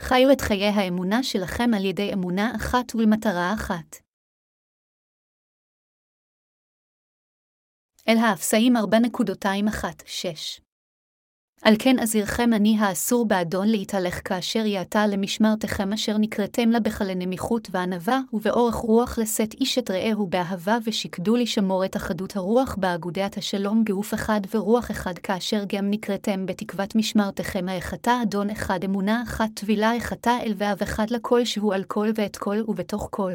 חיו את חיי האמונה שלכם על ידי אמונה אחת ולמטרה אחת. אל האפסאים 4.216 על כן אזירכם אני האסור באדון להתהלך כאשר יעתה למשמרתכם אשר נקראתם לה בחלי נמיכות וענווה, ובאורך רוח לשאת איש את רעהו באהבה ושקדו לשמור את אחדות הרוח באגודת השלום גוף אחד ורוח אחד כאשר גם נקראתם בתקוות משמרתכם האחתה אדון אחד אמונה אחת טבילה אחתה אל ואב אחד לכל שהוא על כל ואת כל ובתוך כל.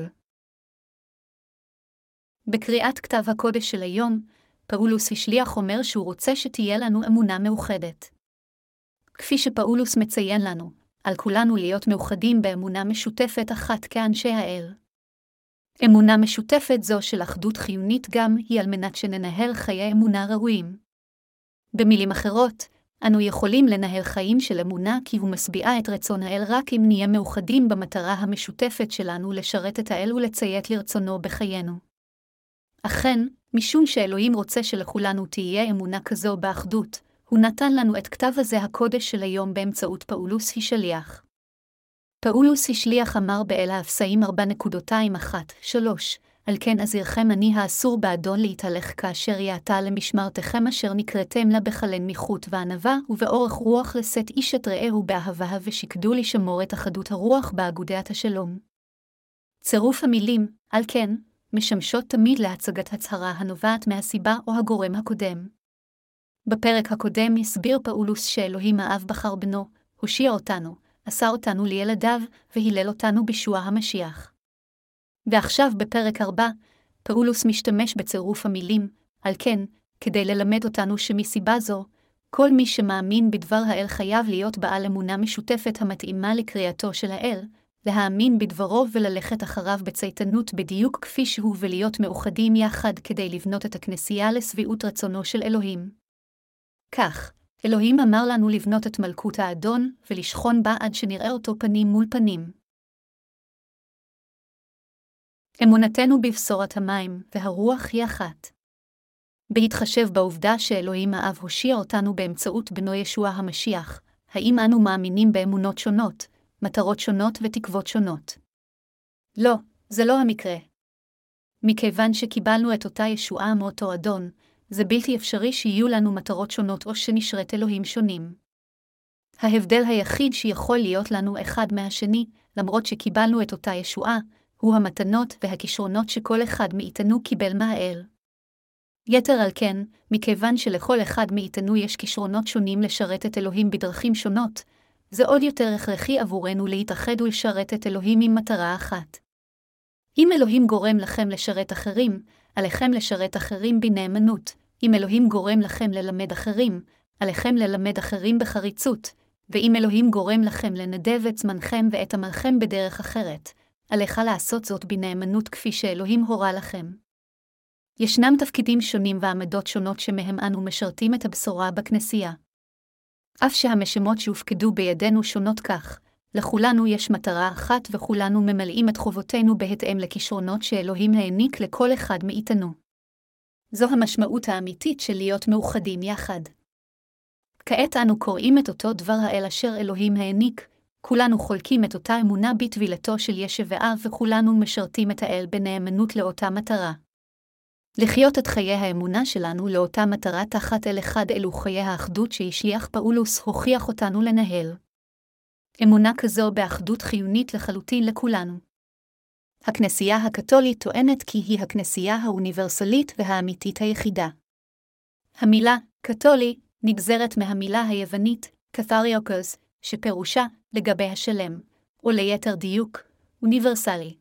בקריאת כתב הקודש של היום, פאולוס השליח אומר שהוא רוצה שתהיה לנו אמונה מאוחדת. כפי שפאולוס מציין לנו, על כולנו להיות מאוחדים באמונה משותפת אחת כאנשי האל. אמונה משותפת זו של אחדות חיונית גם היא על מנת שננהל חיי אמונה ראויים. במילים אחרות, אנו יכולים לנהל חיים של אמונה כי הוא משביעה את רצון האל רק אם נהיה מאוחדים במטרה המשותפת שלנו לשרת את האל ולציית לרצונו בחיינו. אכן, משום שאלוהים רוצה שלכולנו תהיה אמונה כזו באחדות, הוא נתן לנו את כתב הזה הקודש של היום באמצעות פאולוס השליח. פאולוס השליח אמר באל האפסאים 4.21-3, על כן אזירכם אני האסור באדון להתהלך כאשר יעתה למשמרתכם אשר נקראתם לה בחלן מיחות וענווה, ובאורך רוח לשאת איש את רעהו באהבה ושקדו לשמור את אחדות הרוח באגודת השלום. צירוף המילים, על כן, משמשות תמיד להצגת הצהרה הנובעת מהסיבה או הגורם הקודם. בפרק הקודם הסביר פאולוס שאלוהים האב בחר בנו, הושיע אותנו, עשה אותנו לילדיו, והילל אותנו בישוע המשיח. ועכשיו בפרק 4, פאולוס משתמש בצירוף המילים, על כן, כדי ללמד אותנו שמסיבה זו, כל מי שמאמין בדבר האל חייב להיות בעל אמונה משותפת המתאימה לקריאתו של האל, להאמין בדברו וללכת אחריו בצייתנות בדיוק כפי שהוא ולהיות מאוחדים יחד כדי לבנות את הכנסייה לשביעות רצונו של אלוהים. כך, אלוהים אמר לנו לבנות את מלכות האדון, ולשכון בה עד שנראה אותו פנים מול פנים. אמונתנו בבשורת המים והרוח היא אחת. בהתחשב בעובדה שאלוהים האב הושיע אותנו באמצעות בנו ישוע המשיח, האם אנו מאמינים באמונות שונות, מטרות שונות ותקוות שונות? לא, זה לא המקרה. מכיוון שקיבלנו את אותה ישועה מאותו אדון, זה בלתי אפשרי שיהיו לנו מטרות שונות או שנשרת אלוהים שונים. ההבדל היחיד שיכול להיות לנו אחד מהשני, למרות שקיבלנו את אותה ישועה, הוא המתנות והכישרונות שכל אחד מאיתנו קיבל מהאל. יתר על כן, מכיוון שלכל אחד מאיתנו יש כישרונות שונים לשרת את אלוהים בדרכים שונות, זה עוד יותר הכרחי עבורנו להתאחד ולשרת את אלוהים עם מטרה אחת. אם אלוהים גורם לכם לשרת אחרים, עליכם לשרת אחרים בנאמנות, אם אלוהים גורם לכם ללמד אחרים, עליכם ללמד אחרים בחריצות, ואם אלוהים גורם לכם לנדב את זמנכם ואת עמלכם בדרך אחרת, עליך לעשות זאת בנאמנות כפי שאלוהים הורה לכם. ישנם תפקידים שונים ועמדות שונות שמהם אנו משרתים את הבשורה בכנסייה. אף שהמשמות שהופקדו בידינו שונות כך, לכולנו יש מטרה אחת וכולנו ממלאים את חובותינו בהתאם לכישרונות שאלוהים העניק לכל אחד מאיתנו. זו המשמעות האמיתית של להיות מאוחדים יחד. כעת אנו קוראים את אותו דבר האל אשר אלוהים העניק, כולנו חולקים את אותה אמונה בטבילתו של ישב ואב וכולנו משרתים את האל בנאמנות לאותה מטרה. לחיות את חיי האמונה שלנו לאותה מטרה תחת אל אחד אלו חיי האחדות שהשליח פאולוס הוכיח אותנו לנהל. אמונה כזו באחדות חיונית לחלוטין לכולנו. הכנסייה הקתולית טוענת כי היא הכנסייה האוניברסלית והאמיתית היחידה. המילה קתולי נגזרת מהמילה היוונית קת'ריוקוס, שפירושה לגבי השלם, או ליתר דיוק, אוניברסלי.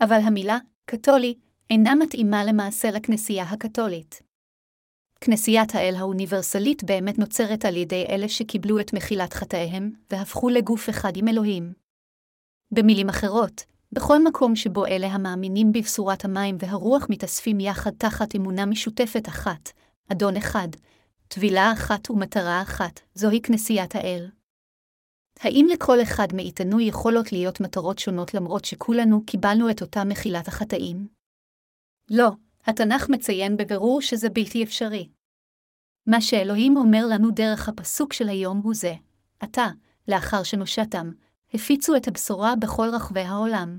אבל המילה קתולי אינה מתאימה למעשה לכנסייה הקתולית. כנסיית האל האוניברסלית באמת נוצרת על ידי אלה שקיבלו את מחילת חטאיהם, והפכו לגוף אחד עם אלוהים. במילים אחרות, בכל מקום שבו אלה המאמינים בבשורת המים והרוח מתאספים יחד תחת אמונה משותפת אחת, אדון אחד, טבילה אחת ומטרה אחת, זוהי כנסיית האל. האם לכל אחד מאיתנו יכולות להיות מטרות שונות למרות שכולנו קיבלנו את אותה מחילת החטאים? לא, התנ"ך מציין בבירור שזה בלתי אפשרי. מה שאלוהים אומר לנו דרך הפסוק של היום הוא זה, אתה, לאחר שנושעתם, הפיצו את הבשורה בכל רחבי העולם.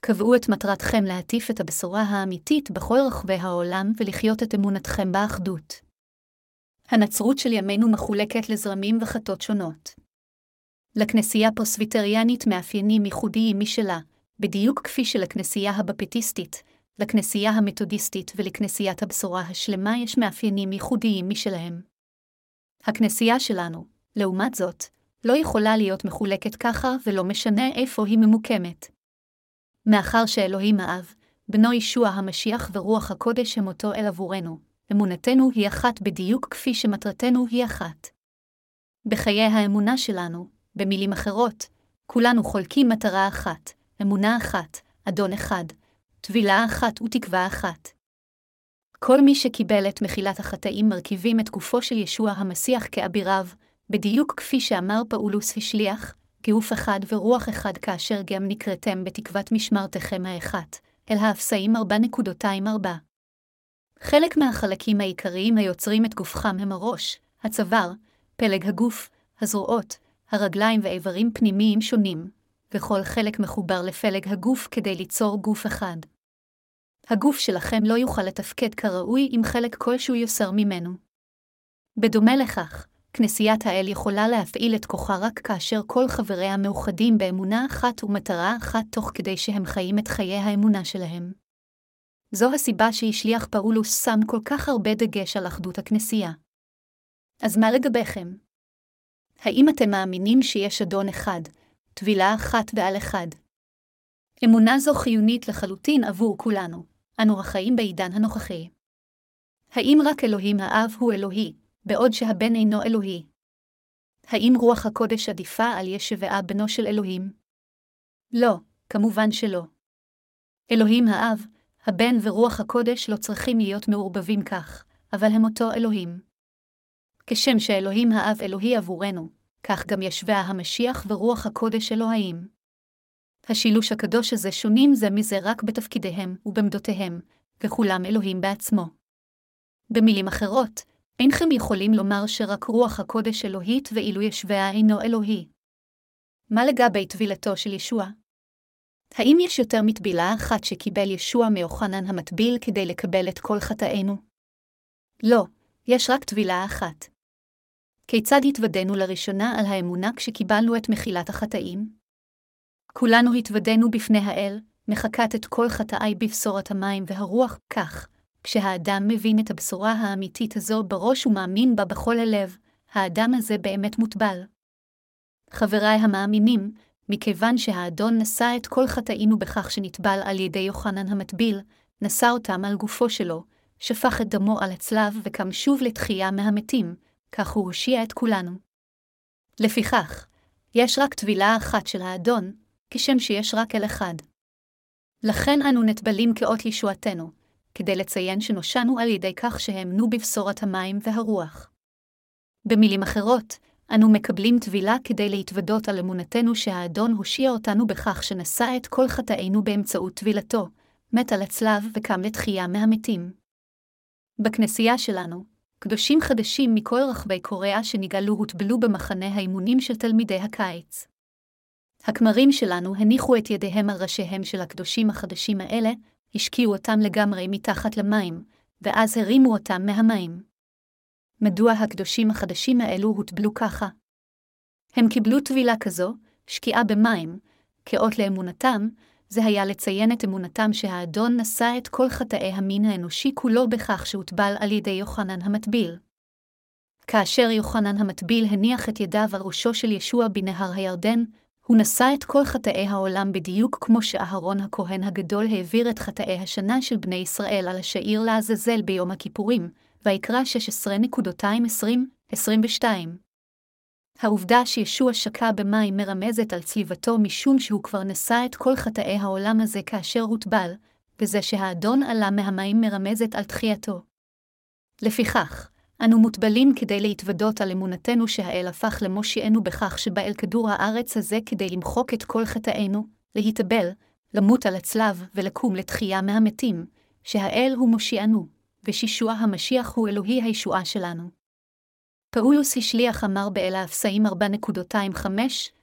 קבעו את מטרתכם להטיף את הבשורה האמיתית בכל רחבי העולם ולחיות את אמונתכם באחדות. הנצרות של ימינו מחולקת לזרמים וחטות שונות. לכנסייה פוסביטריאנית מאפיינים ייחודיים משלה, בדיוק כפי שלכנסייה הבפטיסטית, לכנסייה המתודיסטית ולכנסיית הבשורה השלמה יש מאפיינים ייחודיים משלהם. הכנסייה שלנו, לעומת זאת, לא יכולה להיות מחולקת ככה ולא משנה איפה היא ממוקמת. מאחר שאלוהים האב, בנו ישוע המשיח ורוח הקודש הם אותו אל עבורנו, אמונתנו היא אחת בדיוק כפי שמטרתנו היא אחת. בחיי האמונה שלנו, במילים אחרות, כולנו חולקים מטרה אחת, אמונה אחת, אדון אחד, טבילה אחת ותקווה אחת. כל מי שקיבל את מחילת החטאים מרכיבים את גופו של ישוע המסיח כאביריו, בדיוק כפי שאמר פאולוס השליח, גוף אחד ורוח אחד כאשר גם נקראתם בתקוות משמרתכם האחת, אל האפסאים 4.24. חלק מהחלקים העיקריים היוצרים את גופכם הם הראש, הצוואר, פלג הגוף, הזרועות, הרגליים ואיברים פנימיים שונים, וכל חלק מחובר לפלג הגוף כדי ליצור גוף אחד. הגוף שלכם לא יוכל לתפקד כראוי אם חלק כלשהו יוסר ממנו. בדומה לכך, כנסיית האל יכולה להפעיל את כוחה רק כאשר כל חבריה מאוחדים באמונה אחת ומטרה אחת תוך כדי שהם חיים את חיי האמונה שלהם. זו הסיבה שהשליח פאולוס שם כל כך הרבה דגש על אחדות הכנסייה. אז מה לגביכם? האם אתם מאמינים שיש אדון אחד, טבילה אחת ועל אחד? אמונה זו חיונית לחלוטין עבור כולנו, אנו החיים בעידן הנוכחי. האם רק אלוהים האב הוא אלוהי, בעוד שהבן אינו אלוהי? האם רוח הקודש עדיפה על ישבעה בנו של אלוהים? לא, כמובן שלא. אלוהים האב, הבן ורוח הקודש לא צריכים להיות מעורבבים כך, אבל הם אותו אלוהים. כשם שאלוהים האב אלוהי עבורנו, כך גם ישביה המשיח ורוח הקודש אלוהים. השילוש הקדוש הזה שונים זה מזה רק בתפקידיהם ובעמדותיהם, וכולם אלוהים בעצמו. במילים אחרות, אינכם יכולים לומר שרק רוח הקודש אלוהית ואילו ישביה אינו אלוהי. מה לגבי טבילתו של ישוע? האם יש יותר מטבילה אחת שקיבל ישוע מיוחנן המטביל כדי לקבל את כל חטאינו? לא, יש רק טבילה אחת. כיצד התוודענו לראשונה על האמונה כשקיבלנו את מחילת החטאים? כולנו התוודענו בפני האל, מחקת את כל חטאי בבשורת המים והרוח, כך, כשהאדם מבין את הבשורה האמיתית הזו בראש ומאמין בה בכל הלב, האדם הזה באמת מוטבל. חבריי המאמינים, מכיוון שהאדון נשא את כל חטאינו בכך שנטבל על ידי יוחנן המטביל, נשא אותם על גופו שלו, שפך את דמו על הצלב וקם שוב לתחייה מהמתים, כך הוא הושיע את כולנו. לפיכך, יש רק טבילה אחת של האדון, כשם שיש רק אל אחד. לכן אנו נטבלים כאות ישועתנו, כדי לציין שנושענו על ידי כך שהאמנו בבשורת המים והרוח. במילים אחרות, אנו מקבלים טבילה כדי להתוודות על אמונתנו שהאדון הושיע אותנו בכך שנשא את כל חטאינו באמצעות טבילתו, מת על הצלב וקם לתחייה מהמתים. בכנסייה שלנו, קדושים חדשים מכל רחבי קוריאה שנגאלו הוטבלו במחנה האימונים של תלמידי הקיץ. הכמרים שלנו הניחו את ידיהם על ראשיהם של הקדושים החדשים האלה, השקיעו אותם לגמרי מתחת למים, ואז הרימו אותם מהמים. מדוע הקדושים החדשים האלו הוטבלו ככה? הם קיבלו טבילה כזו, שקיעה במים, כאות לאמונתם, זה היה לציין את אמונתם שהאדון נשא את כל חטאי המין האנושי כולו בכך שהוטבל על ידי יוחנן המטביל. כאשר יוחנן המטביל הניח את ידיו על ראשו של ישוע בנהר הירדן, הוא נשא את כל חטאי העולם בדיוק כמו שאהרון הכהן הגדול העביר את חטאי השנה של בני ישראל על השעיר לעזאזל ביום הכיפורים, ויקרא 16.20-22. העובדה שישוע שקע במים מרמזת על צליבתו משום שהוא כבר נשא את כל חטאי העולם הזה כאשר הוטבל, וזה שהאדון עלה מהמים מרמזת על תחייתו. לפיכך, אנו מוטבלים כדי להתוודות על אמונתנו שהאל הפך למושיענו בכך שבא אל כדור הארץ הזה כדי למחוק את כל חטאינו, להתאבל, למות על הצלב ולקום לתחייה מהמתים, שהאל הוא מושיענו, ושישוע המשיח הוא אלוהי הישועה שלנו. פאולוס השליח אמר באל האפסאים 4.25,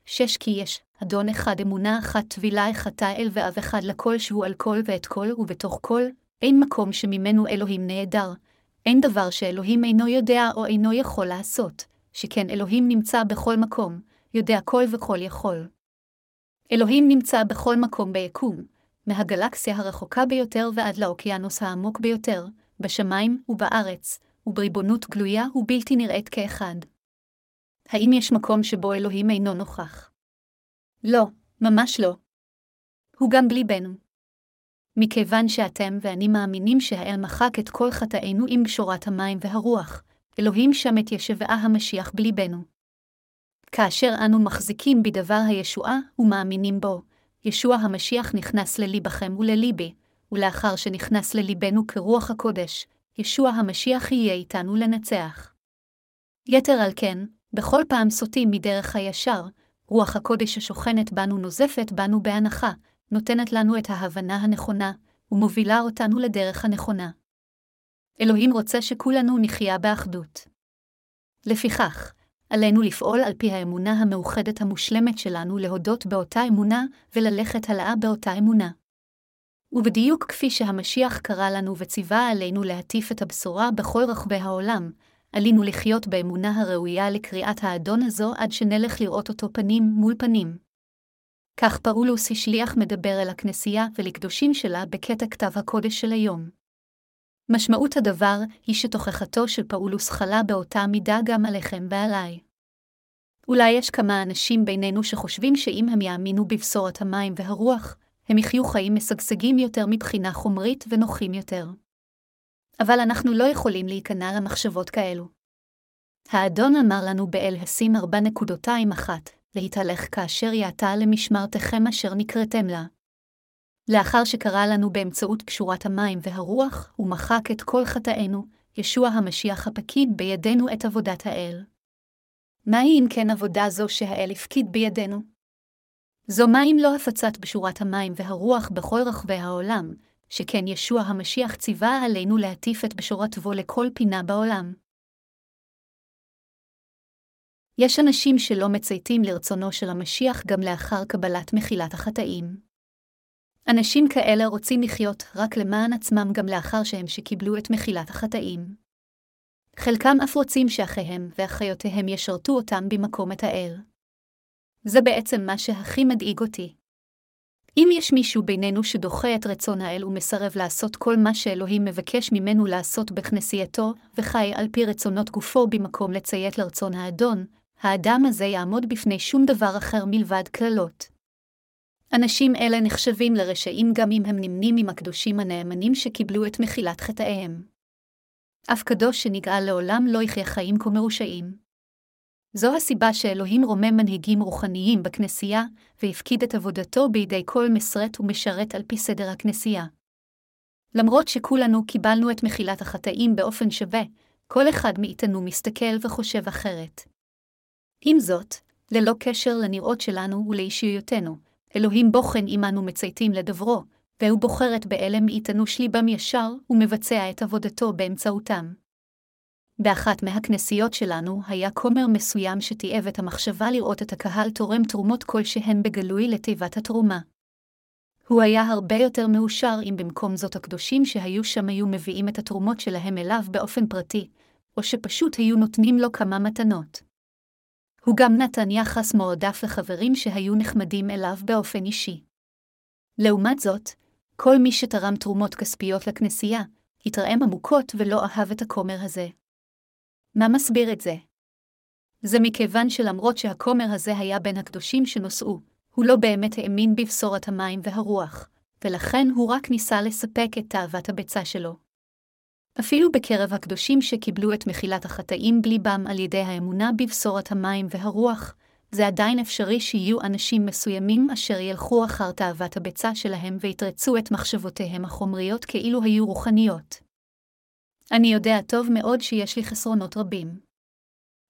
6 כי יש, אדון אחד אמונה אחת טבילה אחד אל ואב אחד לכל שהוא על כל ואת כל ובתוך כל, אין מקום שממנו אלוהים נעדר, אין דבר שאלוהים אינו יודע או אינו יכול לעשות, שכן אלוהים נמצא בכל מקום, יודע כל וכל יכול. אלוהים נמצא בכל מקום ביקום, מהגלקסיה הרחוקה ביותר ועד לאוקיינוס העמוק ביותר, בשמיים ובארץ, ובריבונות גלויה ובלתי נראית כאחד. האם יש מקום שבו אלוהים אינו נוכח? לא, ממש לא. הוא גם בליבנו. מכיוון שאתם ואני מאמינים שהאל מחק את כל חטאינו עם בשורת המים והרוח, אלוהים שם את ישבעה המשיח בליבנו. כאשר אנו מחזיקים בדבר הישועה ומאמינים בו, ישוע המשיח נכנס לליבכם ולליבי, ולאחר שנכנס לליבנו כרוח הקודש, ישוע המשיח יהיה איתנו לנצח. יתר על כן, בכל פעם סוטים מדרך הישר, רוח הקודש השוכנת בנו נוזפת בנו בהנחה, נותנת לנו את ההבנה הנכונה, ומובילה אותנו לדרך הנכונה. אלוהים רוצה שכולנו נחיה באחדות. לפיכך, עלינו לפעול על פי האמונה המאוחדת המושלמת שלנו להודות באותה אמונה וללכת הלאה באותה אמונה. ובדיוק כפי שהמשיח קרא לנו וציווה עלינו להטיף את הבשורה בכל רחבי העולם, עלינו לחיות באמונה הראויה לקריאת האדון הזו עד שנלך לראות אותו פנים מול פנים. כך פאולוס השליח מדבר אל הכנסייה ולקדושים שלה בקטע כתב הקודש של היום. משמעות הדבר היא שתוכחתו של פאולוס חלה באותה מידה גם עליכם ועליי. אולי יש כמה אנשים בינינו שחושבים שאם הם יאמינו בבשורת המים והרוח, הם יחיו חיים משגשגים יותר מבחינה חומרית ונוחים יותר. אבל אנחנו לא יכולים להיכנע למחשבות כאלו. האדון אמר לנו באל הסים להתהלך כאשר יעתה למשמרתכם אשר נקראתם לה. לאחר שקרא לנו באמצעות קשורת המים והרוח, הוא מחק את כל חטאינו, ישוע המשיח הפקיד בידינו את עבודת האל. מהי אם כן עבודה זו שהאל הפקיד בידינו? זו מה אם לא הפצת בשורת המים והרוח בכל רחבי העולם, שכן ישוע המשיח ציווה עלינו להטיף את בשורתו לכל פינה בעולם. יש אנשים שלא מצייתים לרצונו של המשיח גם לאחר קבלת מחילת החטאים. אנשים כאלה רוצים לחיות רק למען עצמם גם לאחר שהם שקיבלו את מחילת החטאים. חלקם אף רוצים שאחיהם ואחיותיהם ישרתו אותם במקום את האל. זה בעצם מה שהכי מדאיג אותי. אם יש מישהו בינינו שדוחה את רצון האל ומסרב לעשות כל מה שאלוהים מבקש ממנו לעשות בכנסייתו, וחי על פי רצונות גופו במקום לציית לרצון האדון, האדם הזה יעמוד בפני שום דבר אחר מלבד קללות. אנשים אלה נחשבים לרשעים גם אם הם נמנים עם הקדושים הנאמנים שקיבלו את מחילת חטאיהם. אף קדוש שנגאל לעולם לא יחיה חיים כה מרושעים. זו הסיבה שאלוהים רומם מנהיגים רוחניים בכנסייה, והפקיד את עבודתו בידי כל מסרת ומשרת על פי סדר הכנסייה. למרות שכולנו קיבלנו את מחילת החטאים באופן שווה, כל אחד מאיתנו מסתכל וחושב אחרת. עם זאת, ללא קשר לנראות שלנו ולאישיותנו, אלוהים בוחן עמנו מצייתים לדברו, והוא בוחרת באלה מאיתנו שליבם ישר ומבצע את עבודתו באמצעותם. באחת מהכנסיות שלנו היה כומר מסוים שתיעב את המחשבה לראות את הקהל תורם תרומות כלשהן בגלוי לתיבת התרומה. הוא היה הרבה יותר מאושר אם במקום זאת הקדושים שהיו שם היו מביאים את התרומות שלהם אליו באופן פרטי, או שפשוט היו נותנים לו כמה מתנות. הוא גם נתן יחס מועדף לחברים שהיו נחמדים אליו באופן אישי. לעומת זאת, כל מי שתרם תרומות כספיות לכנסייה, התרעם עמוקות ולא אהב את הכומר הזה. מה מסביר את זה? זה מכיוון שלמרות שהכומר הזה היה בין הקדושים שנושאו, הוא לא באמת האמין בבשורת המים והרוח, ולכן הוא רק ניסה לספק את תאוות הביצה שלו. אפילו בקרב הקדושים שקיבלו את מחילת החטאים בליבם על ידי האמונה בבשורת המים והרוח, זה עדיין אפשרי שיהיו אנשים מסוימים אשר ילכו אחר תאוות הביצה שלהם ויתרצו את מחשבותיהם החומריות כאילו היו רוחניות. אני יודע טוב מאוד שיש לי חסרונות רבים.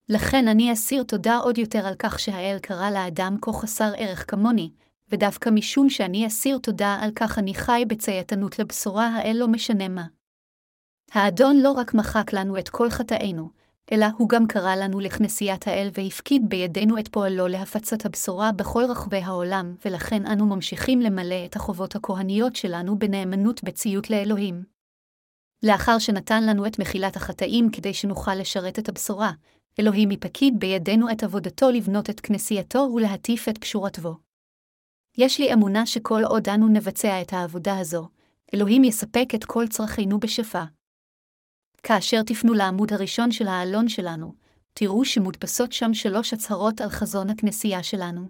לכן אני אסיר תודה עוד יותר על כך שהאל קרא לאדם כה חסר ערך כמוני, ודווקא משום שאני אסיר תודה על כך אני חי בצייתנות לבשורה האל לא משנה מה. האדון לא רק מחק לנו את כל חטאינו, אלא הוא גם קרא לנו לכנסיית האל והפקיד בידינו את פועלו להפצת הבשורה בכל רחבי העולם, ולכן אנו ממשיכים למלא את החובות הכהניות שלנו בנאמנות בציות לאלוהים. לאחר שנתן לנו את מחילת החטאים כדי שנוכל לשרת את הבשורה, אלוהים יפקיד בידינו את עבודתו לבנות את כנסייתו ולהטיף את קשורתו. יש לי אמונה שכל עוד אנו נבצע את העבודה הזו, אלוהים יספק את כל צרכינו בשפע. כאשר תפנו לעמוד הראשון של העלון שלנו, תראו שמודפסות שם שלוש הצהרות על חזון הכנסייה שלנו.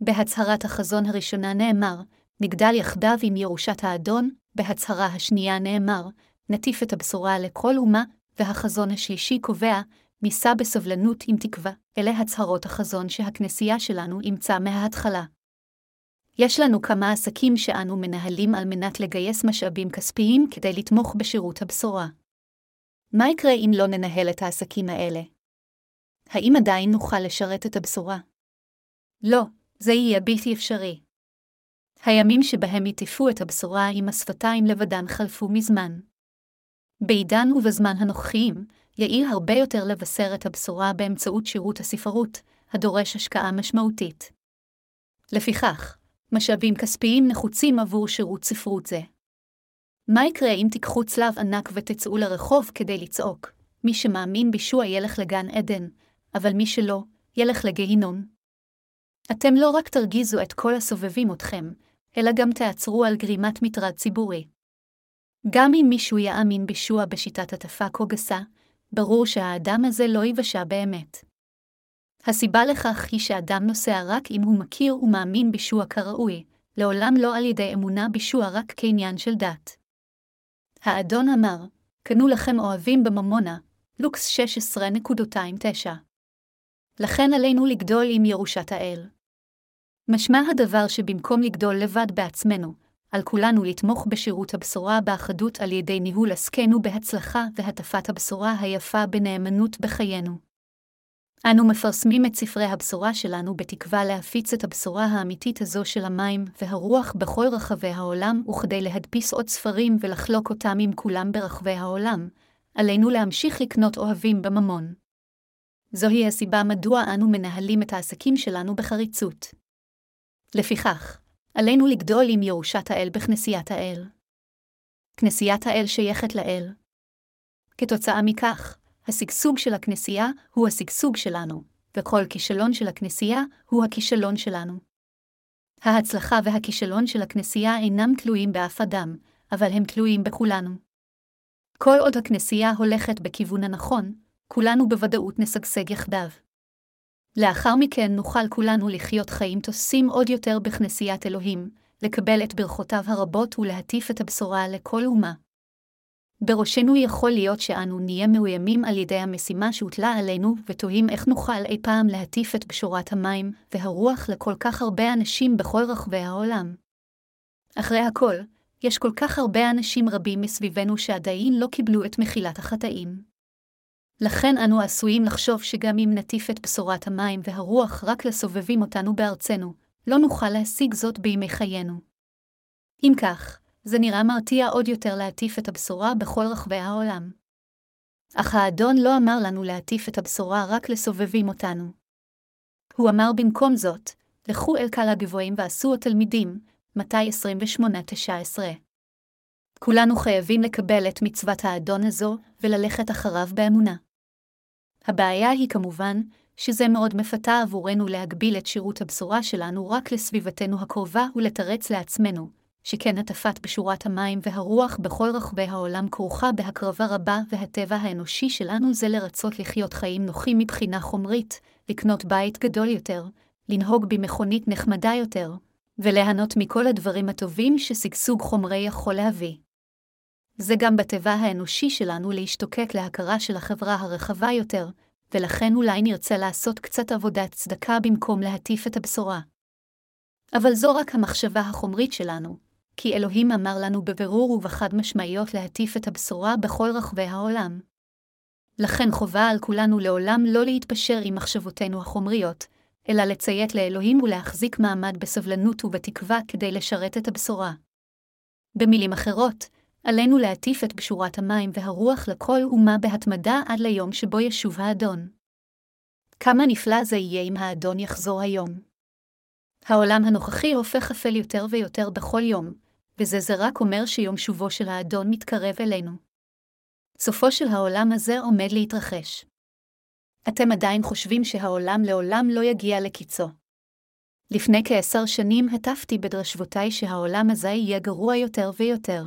בהצהרת החזון הראשונה נאמר, נגדל יחדיו עם ירושת האדון, בהצהרה השנייה נאמר, נטיף את הבשורה לכל אומה, והחזון השלישי קובע, נישא בסבלנות עם תקווה, אלה הצהרות החזון שהכנסייה שלנו אימצה מההתחלה. יש לנו כמה עסקים שאנו מנהלים על מנת לגייס משאבים כספיים כדי לתמוך בשירות הבשורה. מה יקרה אם לא ננהל את העסקים האלה? האם עדיין נוכל לשרת את הבשורה? לא, זה יהיה בלתי אפשרי. הימים שבהם יטיפו את הבשורה עם השפתיים לבדן חלפו מזמן. בעידן ובזמן הנוכחיים, יעיל הרבה יותר לבשר את הבשורה באמצעות שירות הספרות, הדורש השקעה משמעותית. לפיכך, משאבים כספיים נחוצים עבור שירות ספרות זה. מה יקרה אם תיקחו צלב ענק ותצאו לרחוב כדי לצעוק? מי שמאמין בישוע ילך לגן עדן, אבל מי שלא, ילך לגיהינום. אתם לא רק תרגיזו את כל הסובבים אתכם, אלא גם תעצרו על גרימת מטרד ציבורי. גם אם מישהו יאמין בישוע בשיטת הטפה כה גסה, ברור שהאדם הזה לא יבשע באמת. הסיבה לכך היא שאדם נוסע רק אם הוא מכיר ומאמין בישוע כראוי, לעולם לא על ידי אמונה בישוע רק כעניין של דת. האדון אמר, קנו לכם אוהבים בממונה, לוקס 16.29. לכן עלינו לגדול עם ירושת האל. משמע הדבר שבמקום לגדול לבד בעצמנו, על כולנו לתמוך בשירות הבשורה באחדות על ידי ניהול עסקנו בהצלחה והטפת הבשורה היפה בנאמנות בחיינו. אנו מפרסמים את ספרי הבשורה שלנו בתקווה להפיץ את הבשורה האמיתית הזו של המים והרוח בכל רחבי העולם, וכדי להדפיס עוד ספרים ולחלוק אותם עם כולם ברחבי העולם, עלינו להמשיך לקנות אוהבים בממון. זוהי הסיבה מדוע אנו מנהלים את העסקים שלנו בחריצות. לפיכך, עלינו לגדול עם ירושת האל בכנסיית האל. כנסיית האל שייכת לאל. כתוצאה מכך, השגשוג של הכנסייה הוא השגשוג שלנו, וכל כישלון של הכנסייה הוא הכישלון שלנו. ההצלחה והכישלון של הכנסייה אינם תלויים באף אדם, אבל הם תלויים בכולנו. כל עוד הכנסייה הולכת בכיוון הנכון, כולנו בוודאות נשגשג יחדיו. לאחר מכן נוכל כולנו לחיות חיים תוססים עוד יותר בכנסיית אלוהים, לקבל את ברכותיו הרבות ולהטיף את הבשורה לכל אומה. בראשנו יכול להיות שאנו נהיה מאוימים על ידי המשימה שהוטלה עלינו, ותוהים איך נוכל אי פעם להטיף את בשורת המים והרוח לכל כך הרבה אנשים בכל רחבי העולם. אחרי הכל, יש כל כך הרבה אנשים רבים מסביבנו שעדיין לא קיבלו את מחילת החטאים. לכן אנו עשויים לחשוב שגם אם נטיף את בשורת המים והרוח רק לסובבים אותנו בארצנו, לא נוכל להשיג זאת בימי חיינו. אם כך, זה נראה מרתיע עוד יותר להטיף את הבשורה בכל רחבי העולם. אך האדון לא אמר לנו להטיף את הבשורה רק לסובבים אותנו. הוא אמר במקום זאת, לכו אל קהל הגבוהים ועשו התלמידים, מתי 28-19. כולנו חייבים לקבל את מצוות האדון הזו וללכת אחריו באמונה. הבעיה היא כמובן, שזה מאוד מפתה עבורנו להגביל את שירות הבשורה שלנו רק לסביבתנו הקרובה ולתרץ לעצמנו, שכן הטפת בשורת המים והרוח בכל רחבי העולם כרוכה בהקרבה רבה, והטבע האנושי שלנו זה לרצות לחיות חיים נוחים מבחינה חומרית, לקנות בית גדול יותר, לנהוג במכונית נחמדה יותר, וליהנות מכל הדברים הטובים ששגשוג חומרי יכול להביא. זה גם בטבע האנושי שלנו להשתוקק להכרה של החברה הרחבה יותר, ולכן אולי נרצה לעשות קצת עבודת צדקה במקום להטיף את הבשורה. אבל זו רק המחשבה החומרית שלנו, כי אלוהים אמר לנו בבירור ובחד משמעיות להטיף את הבשורה בכל רחבי העולם. לכן חובה על כולנו לעולם לא להתפשר עם מחשבותינו החומריות, אלא לציית לאלוהים ולהחזיק מעמד בסבלנות ובתקווה כדי לשרת את הבשורה. במילים אחרות, עלינו להטיף את בשורת המים והרוח לכל אומה בהתמדה עד ליום שבו ישוב האדון. כמה נפלא זה יהיה אם האדון יחזור היום. העולם הנוכחי הופך אפל יותר ויותר בכל יום, וזה זה רק אומר שיום שובו של האדון מתקרב אלינו. סופו של העולם הזה עומד להתרחש. אתם עדיין חושבים שהעולם לעולם לא יגיע לקיצו. לפני כעשר שנים הטפתי בדרשבותיי שהעולם הזה יהיה גרוע יותר ויותר.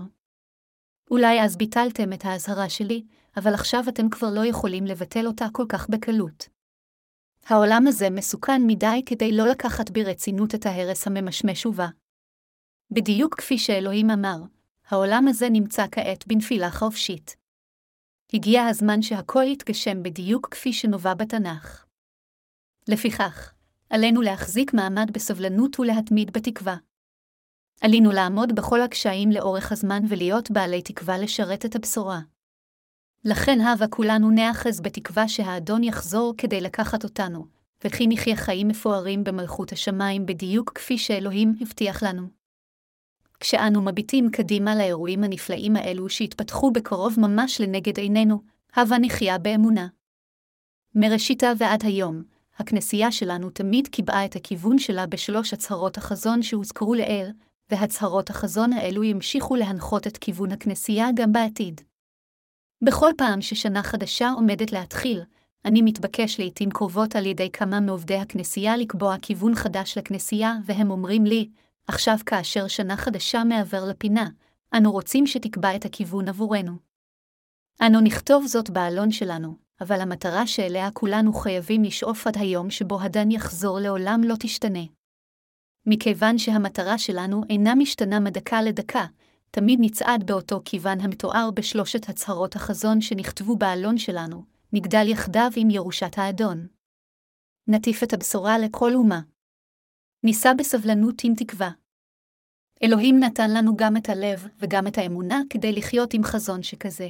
אולי אז ביטלתם את האזהרה שלי, אבל עכשיו אתם כבר לא יכולים לבטל אותה כל כך בקלות. העולם הזה מסוכן מדי כדי לא לקחת ברצינות את ההרס הממשמש ובא. בדיוק כפי שאלוהים אמר, העולם הזה נמצא כעת בנפילה חופשית. הגיע הזמן שהכל יתגשם בדיוק כפי שנובע בתנ"ך. לפיכך, עלינו להחזיק מעמד בסבלנות ולהתמיד בתקווה. עלינו לעמוד בכל הקשיים לאורך הזמן ולהיות בעלי תקווה לשרת את הבשורה. לכן הבה כולנו נאחז בתקווה שהאדון יחזור כדי לקחת אותנו, וכי נחיה חיים מפוארים במלכות השמיים בדיוק כפי שאלוהים הבטיח לנו. כשאנו מביטים קדימה לאירועים הנפלאים האלו שהתפתחו בקרוב ממש לנגד עינינו, הבה נחיה באמונה. מראשיתה ועד היום, הכנסייה שלנו תמיד קיבעה את הכיוון שלה בשלוש הצהרות החזון שהוזכרו לעיל, והצהרות החזון האלו ימשיכו להנחות את כיוון הכנסייה גם בעתיד. בכל פעם ששנה חדשה עומדת להתחיל, אני מתבקש לעתים קרובות על ידי כמה מעובדי הכנסייה לקבוע כיוון חדש לכנסייה, והם אומרים לי, עכשיו כאשר שנה חדשה מעבר לפינה, אנו רוצים שתקבע את הכיוון עבורנו. אנו נכתוב זאת בעלון שלנו, אבל המטרה שאליה כולנו חייבים לשאוף עד היום שבו הדן יחזור לעולם לא תשתנה. מכיוון שהמטרה שלנו אינה משתנה מדקה לדקה, תמיד נצעד באותו כיוון המתואר בשלושת הצהרות החזון שנכתבו בעלון שלנו, נגדל יחדיו עם ירושת האדון. נטיף את הבשורה לכל אומה. נישא בסבלנות עם תקווה. אלוהים נתן לנו גם את הלב וגם את האמונה כדי לחיות עם חזון שכזה.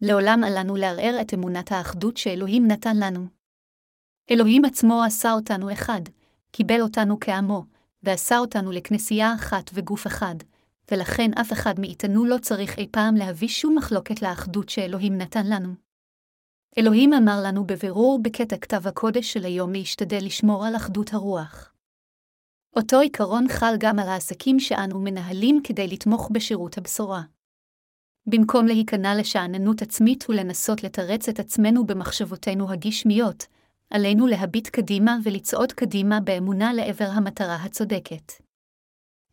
לעולם עלינו לערער את אמונת האחדות שאלוהים נתן לנו. אלוהים עצמו עשה אותנו אחד, קיבל אותנו כעמו, ועשה אותנו לכנסייה אחת וגוף אחד, ולכן אף אחד מאיתנו לא צריך אי פעם להביא שום מחלוקת לאחדות שאלוהים נתן לנו. אלוהים אמר לנו בבירור בקטע כתב הקודש של היום להשתדל לשמור על אחדות הרוח. אותו עיקרון חל גם על העסקים שאנו מנהלים כדי לתמוך בשירות הבשורה. במקום להיכנע לשאננות עצמית ולנסות לתרץ את עצמנו במחשבותינו הגשמיות, עלינו להביט קדימה ולצעוד קדימה באמונה לעבר המטרה הצודקת.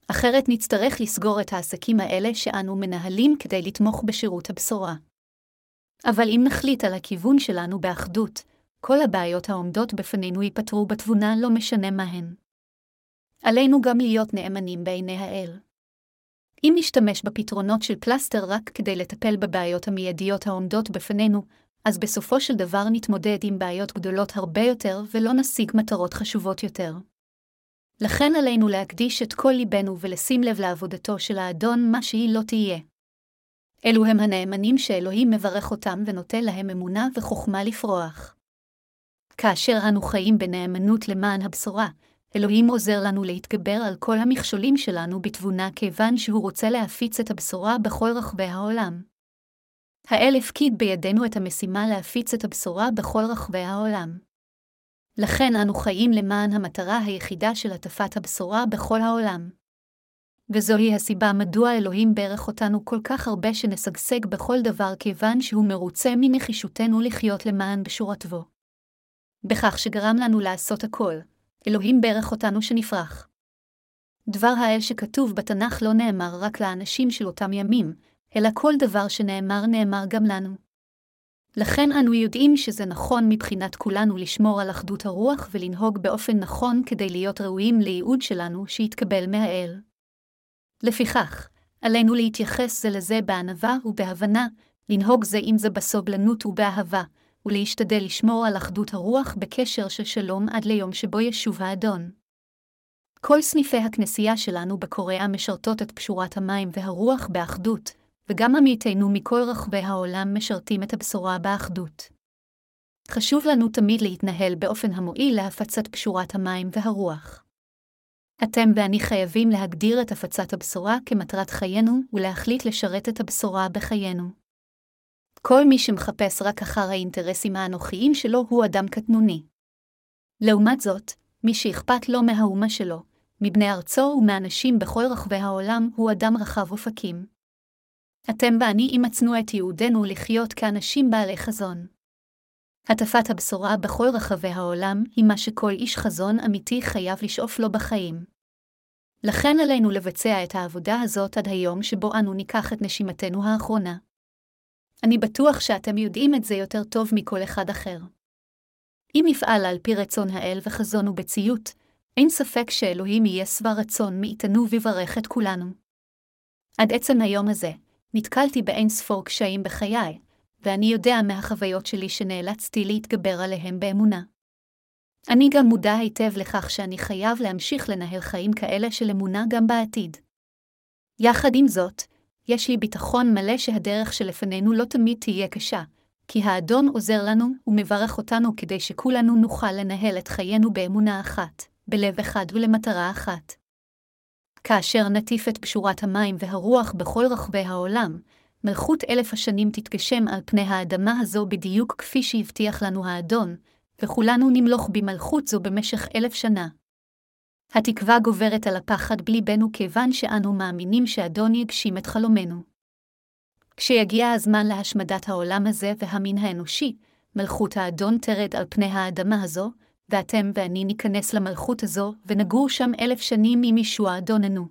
אחרת נצטרך לסגור את העסקים האלה שאנו מנהלים כדי לתמוך בשירות הבשורה. אבל אם נחליט על הכיוון שלנו באחדות, כל הבעיות העומדות בפנינו ייפתרו בתבונה לא משנה מהן. עלינו גם להיות נאמנים בעיני האל. אם נשתמש בפתרונות של פלסטר רק כדי לטפל בבעיות המיידיות העומדות בפנינו, אז בסופו של דבר נתמודד עם בעיות גדולות הרבה יותר ולא נשיג מטרות חשובות יותר. לכן עלינו להקדיש את כל ליבנו ולשים לב לעבודתו של האדון מה שהיא לא תהיה. אלו הם הנאמנים שאלוהים מברך אותם ונותן להם אמונה וחוכמה לפרוח. כאשר אנו חיים בנאמנות למען הבשורה, אלוהים עוזר לנו להתגבר על כל המכשולים שלנו בתבונה כיוון שהוא רוצה להפיץ את הבשורה בכל רחבי העולם. האל הפקיד בידינו את המשימה להפיץ את הבשורה בכל רחבי העולם. לכן אנו חיים למען המטרה היחידה של הטפת הבשורה בכל העולם. וזוהי הסיבה מדוע אלוהים ברך אותנו כל כך הרבה שנשגשג בכל דבר כיוון שהוא מרוצה מנחישותנו לחיות למען בשורתו. בכך שגרם לנו לעשות הכל, אלוהים ברך אותנו שנפרח. דבר האל שכתוב בתנ"ך לא נאמר רק לאנשים של אותם ימים, אלא כל דבר שנאמר נאמר גם לנו. לכן אנו יודעים שזה נכון מבחינת כולנו לשמור על אחדות הרוח ולנהוג באופן נכון כדי להיות ראויים לייעוד שלנו שיתקבל מהאל. לפיכך, עלינו להתייחס זה לזה בענווה ובהבנה, לנהוג זה עם זה בסובלנות ובאהבה, ולהשתדל לשמור על אחדות הרוח בקשר של שלום עד ליום שבו ישוב האדון. כל סניפי הכנסייה שלנו בקוריאה משרתות את פשורת המים והרוח באחדות, וגם עמיתינו מכל רחבי העולם משרתים את הבשורה באחדות. חשוב לנו תמיד להתנהל באופן המועיל להפצת פשורת המים והרוח. אתם ואני חייבים להגדיר את הפצת הבשורה כמטרת חיינו ולהחליט לשרת את הבשורה בחיינו. כל מי שמחפש רק אחר האינטרסים האנוכיים שלו הוא אדם קטנוני. לעומת זאת, מי שאכפת לו מהאומה שלו, מבני ארצו ומאנשים בכל רחבי העולם, הוא אדם רחב אופקים. אתם ואני אימצנו את ייעודנו לחיות כאנשים בעלי חזון. הטפת הבשורה בכל רחבי העולם היא מה שכל איש חזון אמיתי חייב לשאוף לו בחיים. לכן עלינו לבצע את העבודה הזאת עד היום שבו אנו ניקח את נשימתנו האחרונה. אני בטוח שאתם יודעים את זה יותר טוב מכל אחד אחר. אם נפעל על פי רצון האל וחזונו בציות, אין ספק שאלוהים יהיה שבע רצון מאיתנו ויברך את כולנו. עד עצם היום הזה, נתקלתי באין ספור קשיים בחיי, ואני יודע מהחוויות שלי שנאלצתי להתגבר עליהם באמונה. אני גם מודע היטב לכך שאני חייב להמשיך לנהל חיים כאלה של אמונה גם בעתיד. יחד עם זאת, יש לי ביטחון מלא שהדרך שלפנינו לא תמיד תהיה קשה, כי האדון עוזר לנו ומברך אותנו כדי שכולנו נוכל לנהל את חיינו באמונה אחת, בלב אחד ולמטרה אחת. כאשר נטיף את פשורת המים והרוח בכל רחבי העולם, מלכות אלף השנים תתגשם על פני האדמה הזו בדיוק כפי שהבטיח לנו האדון, וכולנו נמלוך במלכות זו במשך אלף שנה. התקווה גוברת על הפחד בליבנו כיוון שאנו מאמינים שאדון יגשים את חלומנו. כשיגיע הזמן להשמדת העולם הזה והמין האנושי, מלכות האדון תרד על פני האדמה הזו, ואתם ואני ניכנס למלכות הזו, ונגור שם אלף שנים עם ישוע אדוננו.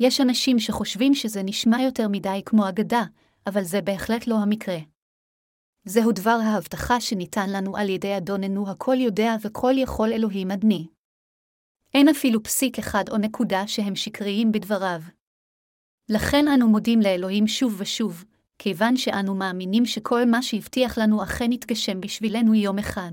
יש אנשים שחושבים שזה נשמע יותר מדי כמו אגדה, אבל זה בהחלט לא המקרה. זהו דבר ההבטחה שניתן לנו על ידי אדוננו הכל יודע וכל יכול אלוהים אדני. אין אפילו פסיק אחד או נקודה שהם שקריים בדבריו. לכן אנו מודים לאלוהים שוב ושוב, כיוון שאנו מאמינים שכל מה שהבטיח לנו אכן יתגשם בשבילנו יום אחד.